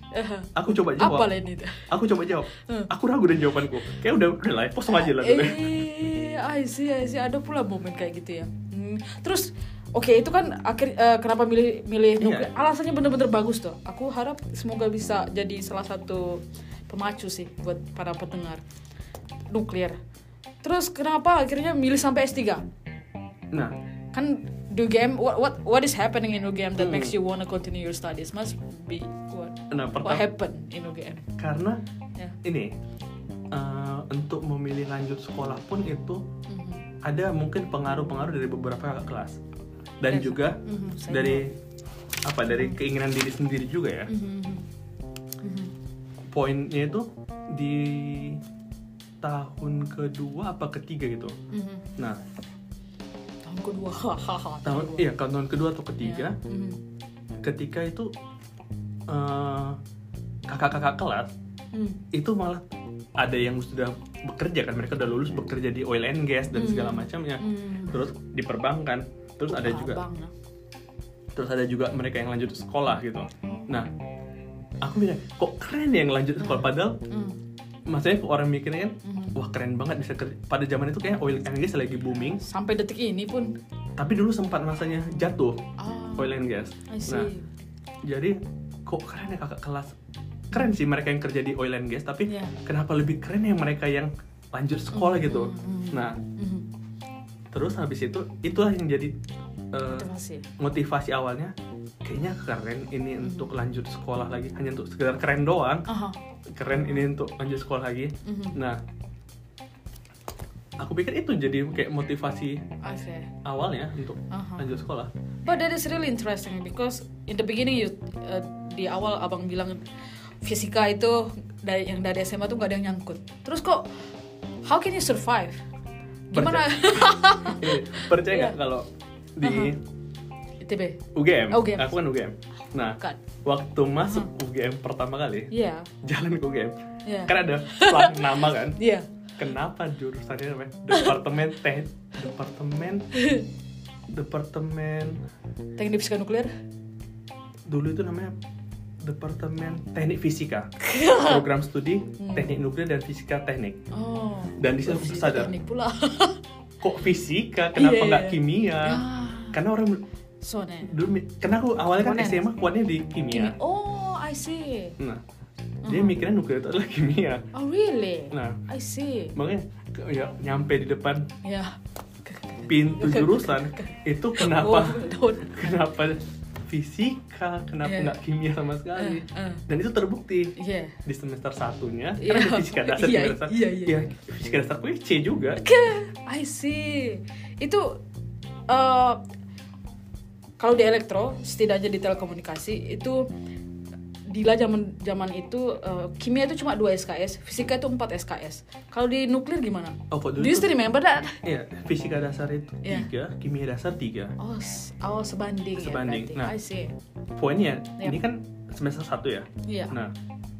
Eh, aku coba Apa jawab lain itu? aku coba jawab Hmm. aku ragu dan jawabanku kayak udah udah lah kosong aja lah. Eh, I see, I see. Ada pula momen kayak gitu ya. Hmm. Terus, oke itu kan akhir eh, kenapa milih milih Iya. nuklir? Alasannya bener-bener bagus tuh. Aku harap semoga bisa jadi salah satu pemacu sih buat para pendengar nuklir. Terus kenapa akhirnya milih sampai S3? nah Kan UGM, what what what is happening in UGM that Hmm. makes you wanna continue your studies? Must be what nah what pertama happened in UGM? karena Ya. ini eh, untuk memilih lanjut sekolah pun itu Mhm. ada mungkin pengaruh-pengaruh dari beberapa kakak kelas dan Yes. juga Mhm, saya dari apa dari keinginan diri sendiri juga ya Mhm, mhm. Mhm. poinnya itu di tahun kedua apa ketiga gitu Mhm. nah tahun kedua tahun kedua. iya tahun kedua atau ketiga Ya. Mhm. ketika itu eh, kakak-kakak kelas Hmm. itu malah ada yang sudah bekerja kan mereka udah lulus bekerja di oil and gas dan Hmm. segala macamnya Hmm. terus di perbankan terus ada juga Abang, terus ada juga mereka yang lanjut sekolah gitu nah aku bilang kok keren ya yang lanjut sekolah padahal Hmm. Maksudnya orang mikirnya kan Mhm. wah keren banget bisa kerja pada zaman itu kayak oil and gas lagi booming sampai detik ini pun tapi dulu sempat masanya jatuh ah oil and gas nah jadi kok keren ya kakak kelas keren sih mereka yang kerja di oil and gas tapi Iya. kenapa lebih keren ya mereka yang lanjut sekolah gitu Mhm. nah Mhm. terus habis itu itulah yang jadi eh, Motivasi. motivasi awalnya kayaknya keren ini untuk lanjut sekolah lagi hanya untuk sekedar keren doang Aha. keren ini untuk lanjut sekolah lagi Mhm. nah aku pikir itu jadi kayak motivasi see. awalnya untuk Aha. lanjut sekolah But that is really interesting because in the beginning you uh, di awal abang bilang fisika itu dari yang dari SMA tuh gak ada yang nyangkut. Terus kok how can you survive? Gimana? Eh, percaya nggak Iya. kalau di ITB. UGM, Oh, UGM. aku kan UGM nah Kan. waktu masuk UGM pertama kali Iya. jalan ke UGM Iya. kan ada plat nama kan Iya. kenapa jurusannya namanya departemen teh departemen departemen Teknik fisika nuklir. dulu itu namanya departemen teknik fisika program studi teknik nuklir dan fisika teknik Oh. dan di situ aku Fisika sadar Teknik pula. kok fisika kenapa Iya, nggak iya. kimia Ah. Karena orang So dulu karena aku awalnya kan. SMA kuatnya di kimia Kimi- Oh, I see. nah dia mikirnya nuklir itu adalah kimia Oh, really? nah I see. makanya ya nyampe di depan Ya. pintu jurusan itu kenapa Oh, kenapa fisika kenapa Iya. nggak kimia sama sekali Eh, eh. dan itu terbukti Iya. di semester satunya Iya. karena ada fisika dasar Iya, fisika dasar iya, iya. ya fisika dasar gue C juga I see. Itu eh, kalau di elektro, setidaknya di telekomunikasi itu Dila zaman zaman itu eh, kimia itu cuma 2 SKS, fisika itu 4 SKS. Kalau di nuklir gimana? oh kok Do dulu you itu- still remember that? Iya, fisika dasar itu Iya. tiga, kimia dasar tiga. Oh, s- oh sebanding, Sebanding. ya Nah. berarti. I see. Poinnya, Iya. ini kan semester satu ya. Iya. Nah,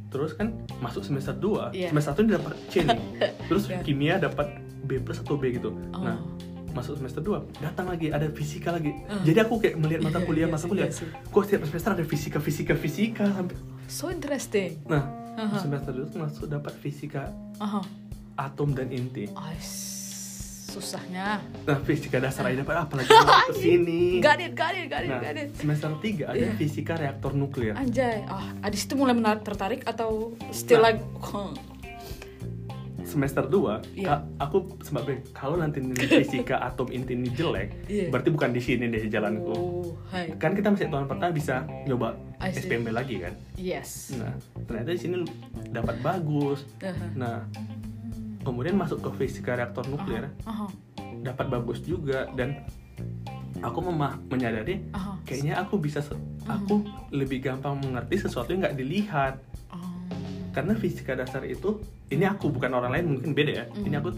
terus kan masuk semester 2 Iya. semester satu ini dapat C nih. Terus Iya. kimia dapat B plus atau B gitu. Oh. Nah, masuk semester 2 datang lagi ada fisika lagi. Ah. Jadi aku kayak melihat mata Iya, kuliah iya mata sih, kuliah. iya sih. Kok setiap semester ada fisika fisika fisika sampai so interesting. Nah, Aha. semester dulu tuh masuk dapat fisika Aha. atom dan inti. Ais, susahnya. Nah, fisika dasar aja dapat apa lagi mau ke sini. Got it, got it, got it, Nah, got it. semester 3 ada Iya. fisika reaktor nuklir. Anjay, ah, ah, di situ mulai menarik tertarik atau still Nah. like huh. Semester 2, Iya. aku sempat bilang, kalau nanti nilai fisika atom inti ini jelek, Iya. berarti bukan di sini deh jalanku. Oh, hai. Kan kita masih tahun pertama bisa nyoba. SPMB lagi kan. Yes. Nah, ternyata di sini dapat bagus. Aha. Nah, kemudian masuk ke fisika reaktor nuklir, Aha. dapat bagus juga dan aku memah menyadari Aha. kayaknya aku bisa se- aku lebih gampang mengerti sesuatu yang nggak dilihat. Karena fisika dasar itu ini aku bukan orang lain mungkin beda ya ini aku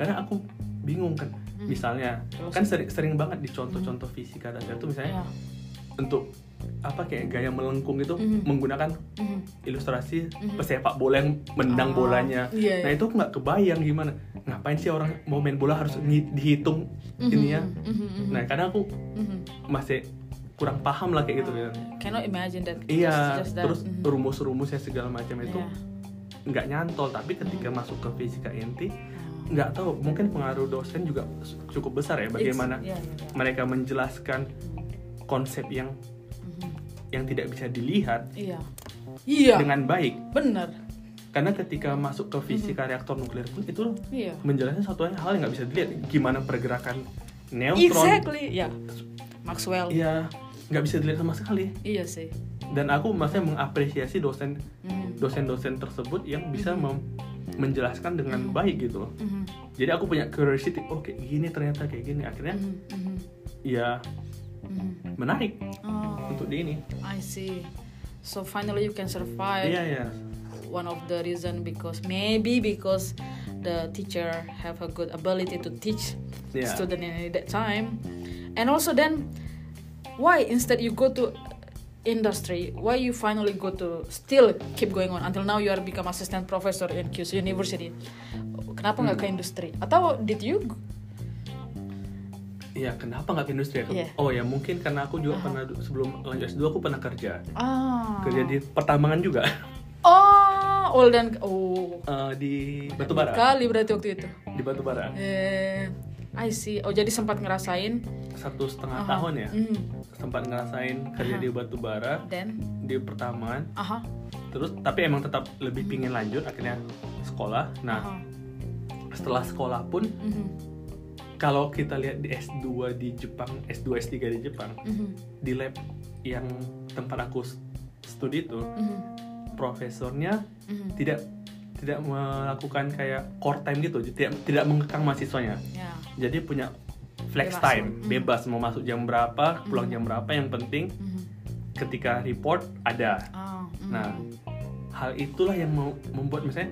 karena aku bingung kan misalnya Terus? kan sering sering banget di contoh-contoh fisika dasar itu misalnya Ya. untuk apa kayak gaya melengkung itu Mhm. menggunakan Mhm. ilustrasi pesepak bola yang mendang Ah, bolanya iya, nah iya. itu aku nggak kebayang gimana ngapain sih orang mau main bola harus dihitung ini ya Mhm, mhm, mhm. nah kadang aku Mhm. masih kurang paham lah kayak gitu ya Cannot imagine that. Iya, Just- just that. terus Mhm. rumus-rumusnya segala macam itu Iya. nggak nyantol. Tapi ketika Hmm. masuk ke fisika inti, nggak tahu. Mungkin pengaruh dosen juga cukup besar ya. Bagaimana iya, iya, iya. mereka menjelaskan konsep yang Mhm. yang tidak bisa dilihat Iya. Iya. dengan baik. Benar. Karena ketika masuk ke fisika reaktor nuklir pun itu Iya. menjelaskan satu hal yang nggak bisa dilihat. Gimana pergerakan neutron? Exactly. Ya. Maxwell. Iya, nggak bisa dilihat sama sekali. Iya sih. Dan aku maksudnya mengapresiasi dosen Mhm. dosen-dosen tersebut yang bisa mem- menjelaskan dengan baik gitu loh. Mhm. Jadi aku punya curiosity, oh kayak gini ternyata kayak gini. Akhirnya Mhm. Mhm. ya Mhm. menarik Oh, untuk di ini. I see. So finally you can survive. Iya ya. One of the reason because maybe because the teacher have a good ability to teach Yeah. student in that time, and also then why instead you go to industry why you finally go to still keep going on until now you are become assistant professor in QC University kenapa nggak ke Hmm. industri atau did you Iya, kenapa nggak ke industri ya? Iya. Oh ya mungkin karena aku juga Aha. pernah du- sebelum lanjut S2 aku pernah kerja. ah Kerja di pertambangan juga. oh old and oh Eh, di batubara. kali berarti waktu itu Di batubara. eh I see oh jadi sempat ngerasain Satu setengah Aha. tahun ya. Mhm. Sempat ngerasain kerja Aha. di batubara then di pertambangan. aha Terus tapi emang tetap lebih pingin lanjut akhirnya sekolah. Nah, aha. setelah sekolah pun Mhm. kalau kita lihat di S2 di Jepang, S2 S3 di Jepang, Mhm. di lab yang tempat aku studi itu, Mhm. profesornya Mhm. tidak tidak melakukan kayak core time gitu, tidak tidak mengekang mahasiswanya. ya Jadi punya flex Bebas. time, Mhm. bebas mau masuk jam berapa, pulang Mhm. jam berapa, yang penting Mhm. ketika report ada. Ah, mhm. Nah, hal itulah yang mau membuat misalnya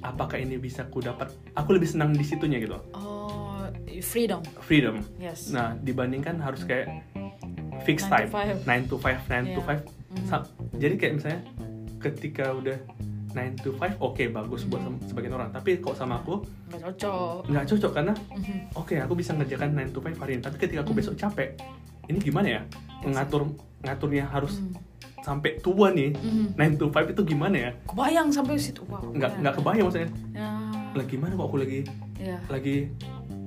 apakah ini bisa ku dapat aku lebih senang di situnya gitu oh freedom freedom yes nah dibandingkan harus kayak fixed to time five. 9 to 5 9 to Yeah. 5 Mhm. Sa- jadi kayak misalnya ketika udah 9 to 5 oke bagus buat sem- sebagian orang tapi kok sama aku nggak cocok nggak cocok karena Mhm. oke aku bisa ngerjakan 9 to 5 hari ini tapi ketika aku Mhm. besok capek ini gimana ya mengatur ngaturnya harus Mhm. sampai tua nih Mhm. 9 to 5 itu gimana ya kebayang sampai situ wow nggak ya. nggak kebayang maksudnya ya lagi gimana kok aku lagi ya lagi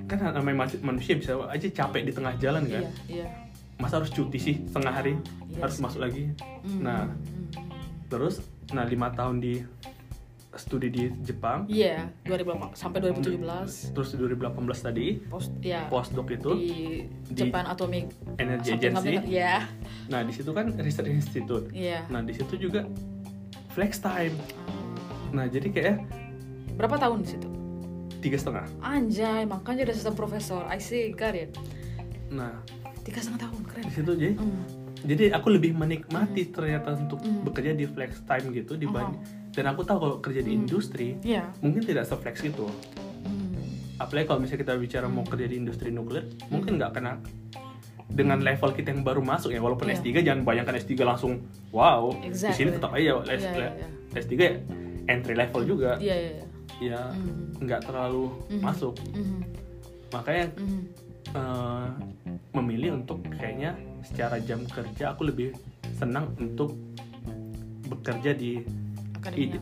kan namanya manusia bisa aja capek di tengah jalan kan iya iya masa harus cuti sih setengah hari Iya harus masuk lagi Mhm. Nah. Mhm. terus nah lima tahun di studi di Jepang. Iya 2008 sampai 2017 terus di 2018 tadi post ya postdoc itu di di Japan Atomic Energy Agency. something- ya nah di situ kan research institute. Iya. Nah di situ juga flex time. Ah. nah jadi kayak berapa tahun di situ? Tiga setengah. Anjay makanya ada sistem profesor. I see got it. Nah. Tiga setengah tahun keren. Di situ jadi Hmm. Jadi aku lebih menikmati ternyata untuk Mhm. bekerja di flex time gitu dibanding dan aku tahu kalau kerja di Mhm. industri Iya. mungkin tidak se-flex itu Hmm. apalagi kalau misalnya kita bicara mau kerja di industri nuklir mungkin nggak kena dengan level kita yang baru masuk ya walaupun Iya. S3 jangan bayangkan S3 langsung wow di Exactly. sini tetap aja iya, le- iya. S3 ya entry level juga Iya, iya, iya. ya nggak terlalu Mhm. masuk Mhm. makanya Mhm. eh, memilih untuk kayaknya secara jam kerja aku lebih senang untuk bekerja di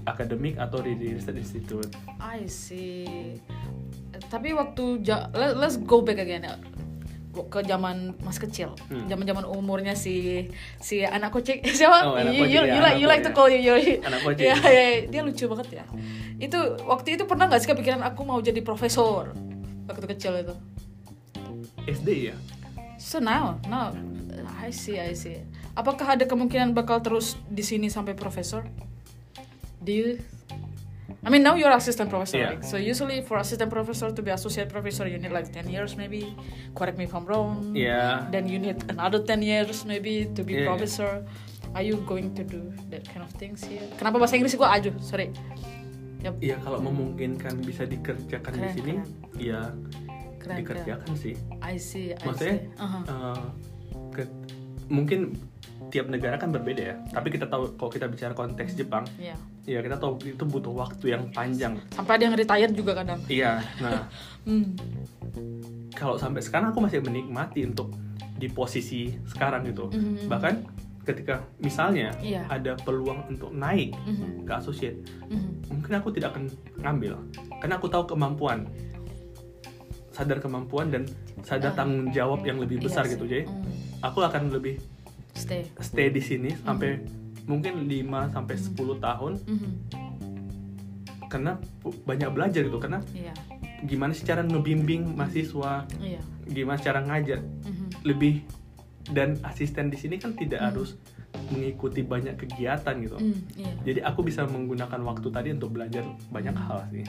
akademik atau di, research institute. I see. Tapi waktu ja- let- let's go back again ya. ke zaman mas kecil, Hmm. zaman-zaman umurnya si si anak kucing siapa? Oh, anak you, you, ya, you like you like to kucing, call you, you Anak kucing. ya, ya, ya. dia lucu banget ya. Itu waktu itu pernah nggak sih kepikiran aku mau jadi profesor waktu kecil itu? SD ya. So now, now, I see, I see. Apakah ada kemungkinan bakal terus di sini sampai profesor? Do you? I mean, now you're assistant professor, Yeah. right? So usually for assistant professor to be associate professor, you need like 10 years maybe. Correct me if I'm wrong. Yeah. Then you need another 10 years maybe to be Yeah. professor. Are you going to do that kind of things here? Kenapa bahasa Inggris gua aja? Sorry. Yep. Iya kalau memungkinkan bisa dikerjakan di Keren, sini, keren. ya Keren, dikerjakan sih. I see, I Maksudnya see. Uh-huh. eh, ke- mungkin tiap negara kan berbeda ya. Tapi kita tahu kalau kita bicara konteks Jepang, Yeah. ya kita tahu itu butuh waktu yang panjang. Sampai ada yang retired juga kadang. Iya. Nah, Hmm. kalau sampai sekarang aku masih menikmati untuk di posisi sekarang gitu. Mhm. Bahkan ketika misalnya Iya. ada peluang untuk naik Mhm. ke associate, Mhm. mungkin aku tidak akan ngambil karena aku tahu kemampuan sadar kemampuan dan sadar Ah. tanggung jawab yang lebih Iya besar sih. gitu jadi Hmm. Aku akan lebih Stay. stay di sini Mm-hmm. sampai mungkin 5 sampai 10 tahun Mhm. karena pu- banyak belajar gitu karena Iya. gimana sih cara ngebimbing mahasiswa Iya. gimana cara ngajar Mhm. lebih dan asisten di sini kan tidak Mm. harus mengikuti banyak kegiatan gitu Hmm, iya. jadi aku bisa menggunakan waktu tadi untuk belajar banyak Mm. hal sih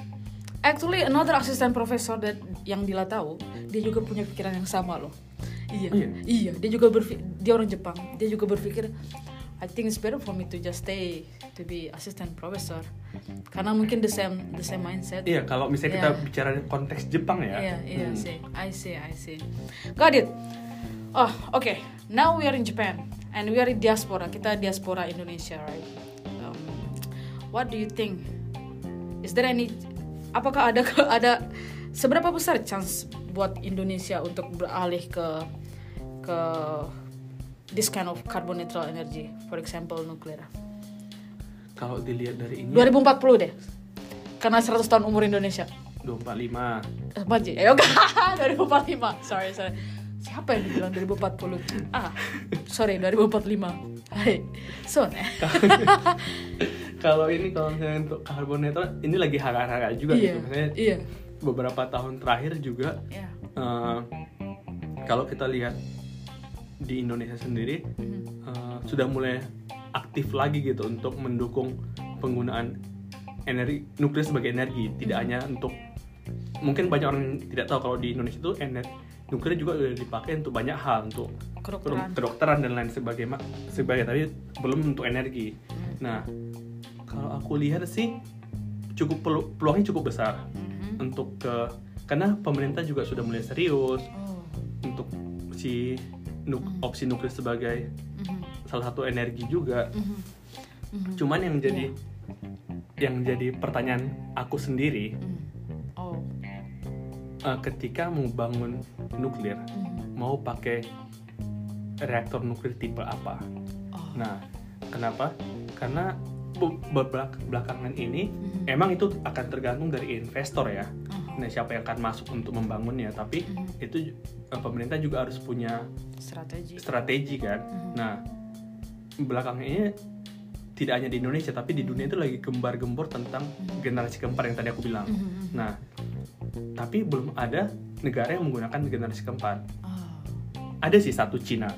Actually, another assistant professor that yang Dila tahu, dia juga punya pikiran yang sama loh. Iya. Oh, iya? Iya, dia juga berpikir dia orang Jepang. Dia juga berpikir I think it's better for me to just stay to be assistant professor. Karena mungkin the same the same mindset. iya kalau misalnya kita Iya. bicara konteks Jepang ya Iya, iya hmm, sih. I see, I see. Got it. Oh, okay. Now we are in Japan and we are in diaspora. Kita diaspora Indonesia, right? Um, what do you think? Is there any? Apakah ada ada seberapa besar chance buat Indonesia untuk beralih ke ke this kind of carbon neutral energy, for example nuklir? kalau dilihat dari ini 2040 deh. Karena 100 tahun umur Indonesia. 245 Eh, Maji, ayo 2045 Sorry, sorry. Siapa yang bilang 2040? Ah, sorry, 2045 Hai, Son eh. Kalau ini kalau misalnya untuk karbon netral ini lagi harga-harga juga Iya, gitu. Misalnya iya. beberapa tahun terakhir juga Iya. eh, kalau kita lihat di Indonesia sendiri eh, sudah mulai aktif lagi gitu untuk mendukung penggunaan energi nuklir sebagai energi. Tidak hanya untuk mungkin banyak orang tidak tahu kalau di Indonesia itu ener- nuklir juga udah dipakai untuk banyak hal untuk Kedokteran. kedokteran dan lain sebagainya sebagai tapi belum untuk energi. Nah kalau aku lihat sih cukup pelu- peluangnya cukup besar Mhm. untuk ke karena pemerintah juga sudah mulai serius Oh. untuk si nuk- Hmm. opsi nuklir sebagai Mhm. salah satu energi juga Mhm. Mhm. cuman yang jadi Iya. yang jadi pertanyaan aku sendiri Mhm. Oh eh, ketika mau bangun nuklir Mhm. mau pakai reaktor nuklir tipe apa Oh. nah kenapa karena belakangan ini Mhm. emang itu akan tergantung dari investor ya Oh. Nah siapa yang akan masuk untuk membangunnya tapi Mhm. itu eh, pemerintah juga harus punya Strategi strategi kan Mhm. nah belakangan ini tidak hanya di Indonesia tapi di dunia itu lagi gembar-gembor tentang generasi keempat yang tadi aku bilang Mhm. nah tapi belum ada negara yang menggunakan generasi keempat Oh. ada sih satu Cina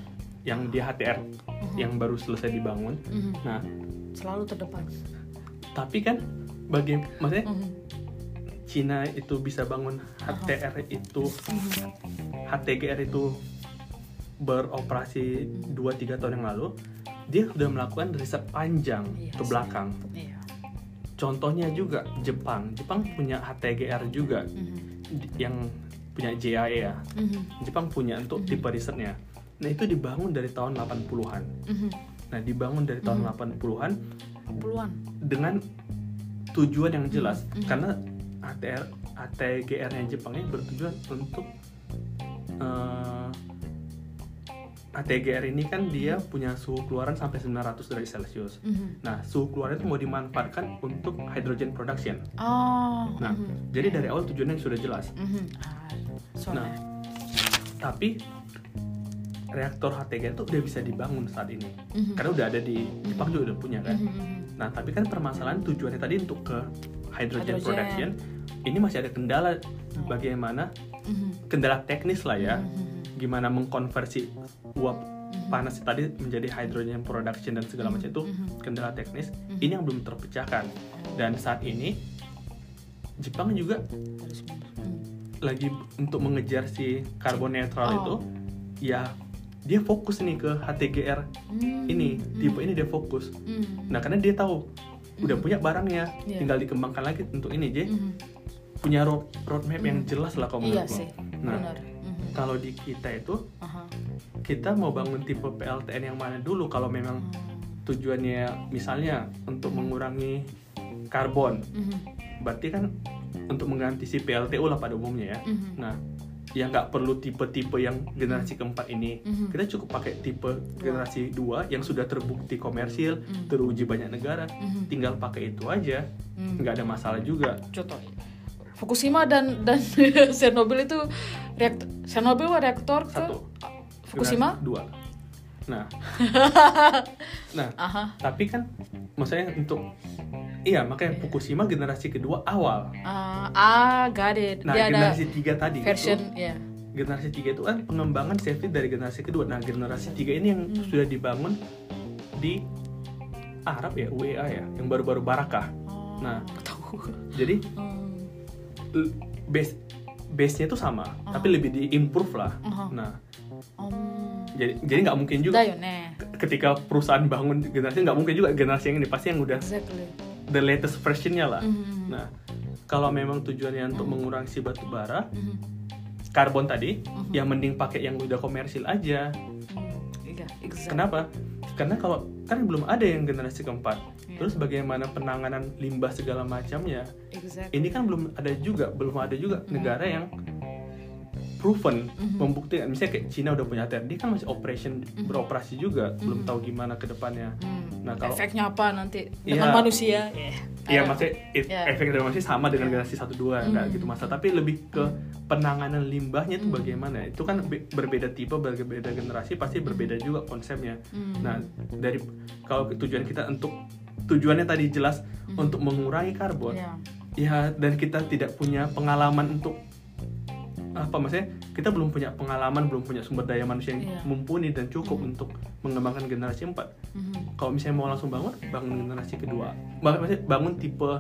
yang di HTR Mhm. yang baru selesai dibangun Mhm. nah Selalu terdepan tapi kan bagi maksudnya Mhm. Cina itu bisa bangun HTR itu. HTGR itu beroperasi 2-3 tahun yang lalu dia sudah melakukan riset panjang Iya ke belakang. Iya. Contohnya juga Jepang. Jepang punya HTGR juga Mhm. yang punya JAE ya. Mhm. Jepang punya untuk tipe risetnya. Nah itu dibangun dari tahun 80-an Mhm. nah dibangun dari tahun 80-an Puluhan. dengan tujuan yang jelas. Mhm. karena ATR ATGR nya Jepang ini bertujuan untuk eh, HTGR ini kan dia punya suhu keluaran sampai 900 derajat Celcius. Mhm. Nah, suhu keluaran itu mau dimanfaatkan untuk hydrogen production. Oh. Nah, mhm. jadi dari awal tujuannya sudah jelas. Mhm. Ah, so Nah, tapi reaktor HTGR itu udah bisa dibangun saat ini. Mhm. Karena udah ada di Jepang juga udah punya kan. Mhm, mhm. Nah, tapi kan permasalahan tujuannya tadi untuk ke hydrogen, Hydrogen. production, ini masih ada kendala bagaimana Mhm. kendala teknis lah ya. Mhm. Gimana mengkonversi uap panas tadi menjadi hydrogen production dan segala macam itu kendala teknis. Ini yang belum terpecahkan. Dan saat ini Jepang juga lagi untuk mengejar si karbon netral Oh. itu ya dia fokus nih ke HTGR ini tipe ini dia fokus nah karena dia tahu udah punya barangnya Iya. tinggal dikembangkan lagi untuk ini jadi. Punya road roadmap yang jelas lah kalau Iya menurutku. sih. nah Benar. Mhm. kalau di kita itu Aha. kita mau bangun tipe PLTN yang mana dulu kalau memang tujuannya misalnya untuk mengurangi karbon Mhm. berarti kan untuk mengganti si PLTU lah pada umumnya ya Mhm. Nah, ya nggak perlu tipe-tipe yang generasi keempat ini. Mhm. Kita cukup pakai tipe generasi dua yang sudah terbukti komersil, Mhm. teruji banyak negara. Mhm. Tinggal pakai itu aja, Mhm. nggak ada masalah juga. Contoh. Fukushima dan dan Chernobyl itu reaktor Chernobyl reaktor ke Satu. Fukushima? Dua. Nah, nah, Aha. tapi kan maksudnya untuk iya makanya Fukushima generasi kedua awal. Ah, ah, got it. Nah, Dia ada generasi tiga tadi version itu, ya. generasi tiga itu kan pengembangan safety dari generasi kedua. Nah, generasi tiga ini yang Hmm. sudah dibangun di Arab ya, UEA ya, yang baru-baru Barakah. Oh, Nah. tahu. Jadi Hmm base base-nya tuh sama, uh-huh. tapi lebih di improve lah. Uh-huh. Nah, um. jadi jadi nggak mungkin juga ketika perusahaan bangun generasi nggak mungkin juga generasi yang ini pasti yang udah exactly. the latest versionnya lah. uh -huh. Nah, kalau memang tujuannya untuk uh -huh. mengurangi si batu bara, uh -huh. karbon tadi, yang ya mending pakai yang udah komersil aja. Yeah, exactly. Kenapa? Karena kalau kan belum ada yang generasi keempat. Iya. Terus bagaimana penanganan limbah segala macamnya? Exactly. Ini kan belum ada juga, belum ada juga Hmm. negara yang proven Mhm. membuktikan. Misalnya kayak Cina udah punya ATR, dia kan masih operation Mhm. beroperasi juga, belum tahu gimana ke depannya. Hmm, Nah, kalau- efeknya apa nanti Iya. dengan manusia? Yeah. Iya, Ayo. maksudnya it- Iya. efek dari manusia sama dengan Iya. generasi 1 2 enggak Mhm. gitu masalah, tapi lebih ke penanganan limbahnya itu Mhm. bagaimana. Itu kan be- berbeda tipe, berbeda generasi pasti berbeda juga konsepnya. Mhm. Nah, dari kalau tujuan kita untuk tujuannya tadi jelas untuk mengurangi karbon. Iya. Ya, dan kita tidak punya pengalaman untuk apa maksudnya kita belum punya pengalaman belum punya sumber daya manusia yang Iya. mumpuni dan cukup untuk mengembangkan generasi 4 Mhm. kalau misalnya mau langsung bangun bangun generasi kedua Bang- maksudnya bangun tipe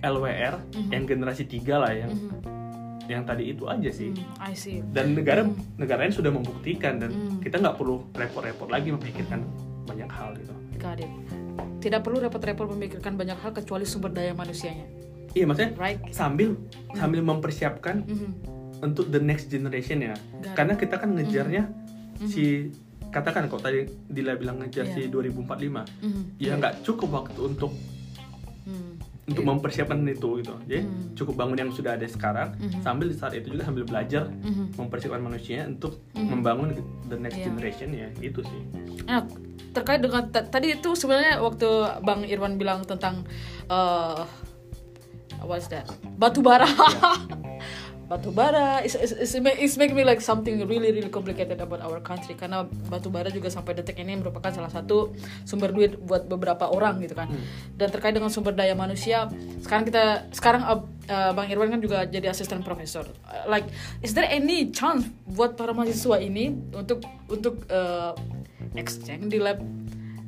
LWR Mhm. yang generasi 3 lah yang Mhm. yang tadi itu aja sih Hmm, I see. dan negara Mhm. negara lain sudah membuktikan dan Mhm. kita nggak perlu repot-repot lagi memikirkan banyak hal gitu Got it. Tidak perlu repot-repot memikirkan banyak hal kecuali sumber daya manusianya. Iya maksudnya Right? sambil sambil mempersiapkan Mhm. untuk the next generation ya Got it. karena kita kan ngejarnya Mhm. si katakan kok tadi Dila bilang ngejar Iya. si 2045 Mhm. ya nggak cukup waktu untuk Hmm. untuk mempersiapkan itu gitu jadi Hmm. cukup bangun yang sudah ada sekarang Mhm. sambil di saat itu juga sambil belajar Mhm. mempersiapkan manusia untuk Mhm. membangun the next Iya. generation ya itu sih Nah, terkait dengan ta- tadi itu sebenarnya waktu Bang Irwan bilang tentang uh, what's that? Batu bara. batu bara is is is, is make me like something really really complicated about our country karena batu bara juga sampai detik ini merupakan salah satu sumber duit buat beberapa orang gitu kan. Dan terkait dengan sumber daya manusia, sekarang kita sekarang uh, uh, Bang Irwan kan juga jadi asisten profesor. Uh, like is there any chance buat para mahasiswa ini untuk untuk uh, exchange di lab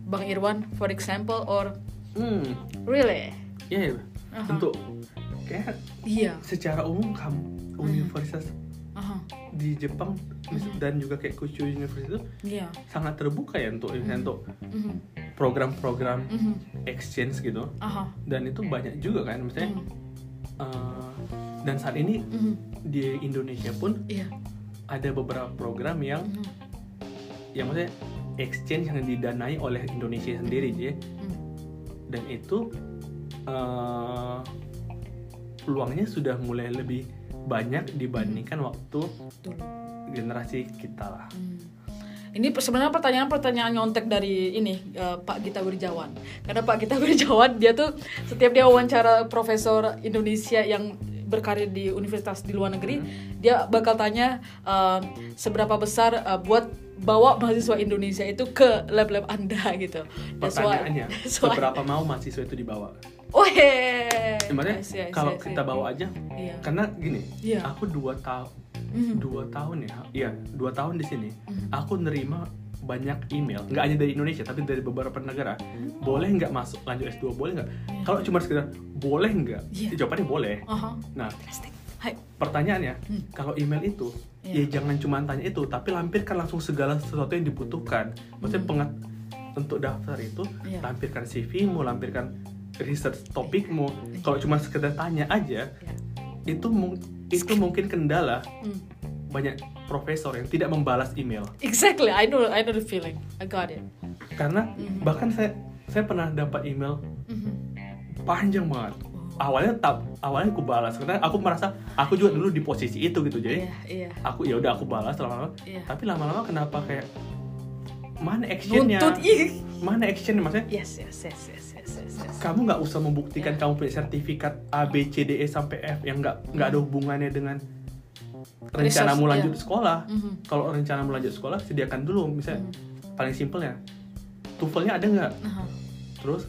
Bang Irwan for example or hmm really? ya Aha. untuk kayak Iya. secara umum kamu universitas Aha. di Jepang dan juga kayak Kyushu University itu Iya. sangat terbuka ya untuk untuk Mhm. program-program Mhm. exchange gitu Aha. dan itu banyak juga kan misalnya Mhm. eh, dan saat ini Mhm. di Indonesia pun Iya. ada beberapa program yang Mhm. yang maksudnya exchange yang didanai oleh Indonesia sendiri Mhm. dan itu eh, peluangnya sudah mulai lebih banyak dibandingkan waktu Dulu. generasi kita lah Hmm. Ini sebenarnya pertanyaan-pertanyaan nyontek dari ini uh, Pak Gita Wirjawan. Karena Pak Gita Wirjawan dia tuh setiap dia wawancara profesor Indonesia yang berkarir di universitas di luar negeri, hmm. dia bakal tanya uh, seberapa besar uh, buat bawa mahasiswa Indonesia itu ke lab-lab Anda gitu. Pertanyaannya, seberapa mau mahasiswa itu dibawa? Oh hehehe. kalau kita bawa aja, iya. karena gini, iya. aku dua tahun mm. dua tahun ya iya dua tahun di sini mm. aku nerima banyak email nggak hanya dari Indonesia tapi dari beberapa negara mm. boleh nggak masuk lanjut S2 boleh nggak yeah. kalau cuma sekedar boleh nggak yeah. jawabannya boleh uh-huh. nah Hai. pertanyaannya hmm. kalau email itu yeah. ya jangan cuma tanya itu tapi lampirkan langsung segala sesuatu yang dibutuhkan maksudnya hmm. pengat untuk daftar itu yeah. lampirkan CV-mu lampirkan research topikmu yeah. kalau cuma sekedar tanya aja yeah. itu itu mungkin kendala hmm. banyak profesor yang tidak membalas email. Exactly, I know, I know the feeling, I got it. Karena mm-hmm. bahkan saya saya pernah dapat email mm-hmm. panjang banget. Awalnya tak, awalnya aku balas karena aku merasa aku juga dulu di posisi itu gitu jadi yeah, yeah. aku ya udah aku balas lama-lama. Yeah. Tapi lama-lama kenapa kayak mana actionnya? Mana action maksudnya? Yes, yes, yes, yes kamu nggak usah membuktikan yeah. kamu punya sertifikat A B C D E sampai F yang nggak nggak ada hubungannya dengan rencanamu Resource, lanjut yeah. sekolah. Mm -hmm. Kalau rencanamu lanjut sekolah, sediakan dulu. Misalnya mm -hmm. paling simpelnya, TOEFL-nya ada nggak? Uh -huh. Terus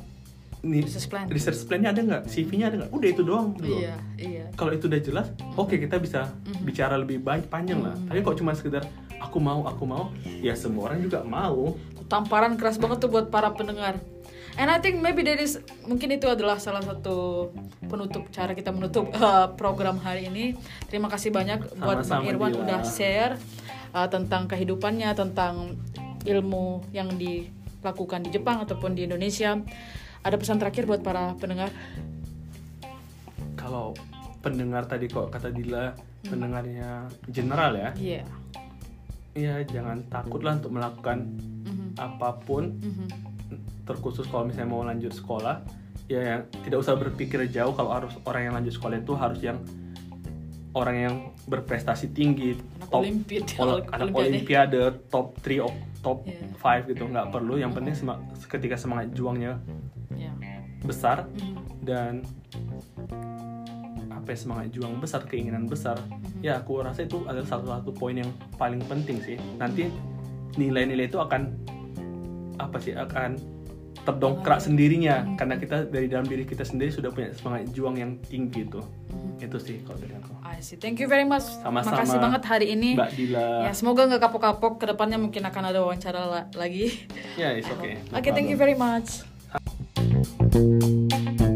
research plan. research plan-nya ada nggak? CV-nya ada nggak? Udah itu doang dulu. Iya, iya. Kalau itu udah jelas, oke okay, kita bisa mm -hmm. bicara lebih baik panjang mm -hmm. lah. Tapi kok cuma sekedar aku mau, aku mau, ya semua orang juga mau. Tamparan keras banget tuh buat para pendengar and I think maybe that is mungkin itu adalah salah satu penutup cara kita menutup uh, program hari ini terima kasih banyak Sama-sama buat Bang Irwan dia. udah share uh, tentang kehidupannya tentang ilmu yang dilakukan di Jepang ataupun di Indonesia ada pesan terakhir buat para pendengar kalau pendengar tadi kok kata Dila hmm. pendengarnya general ya iya yeah. ya jangan takutlah untuk melakukan mm -hmm. apa pun mm -hmm terkhusus kalau misalnya mau lanjut sekolah ya yang tidak usah berpikir jauh kalau harus orang yang lanjut sekolah itu harus yang orang yang berprestasi tinggi anak top olimpiade, ol, anak olimpiade top 3 top yeah. 5 gitu nggak perlu yang penting sem ketika semangat juangnya yeah. besar mm dan apa ya semangat juang besar keinginan besar mm ya aku rasa itu adalah satu satu poin yang paling penting sih nanti nilai-nilai itu akan apa sih akan terdongkrak sendirinya hmm. karena kita dari dalam diri kita sendiri sudah punya semangat juang yang tinggi itu hmm. itu sih kalau dari aku. I see. Thank you very much. Sama-sama. Makasih banget hari ini. Mbak Dila. Ya semoga nggak kapok-kapok. Ke depannya mungkin akan ada wawancara la lagi. Ya, yeah, it's okay. Oke, okay, thank you very much. Thank you.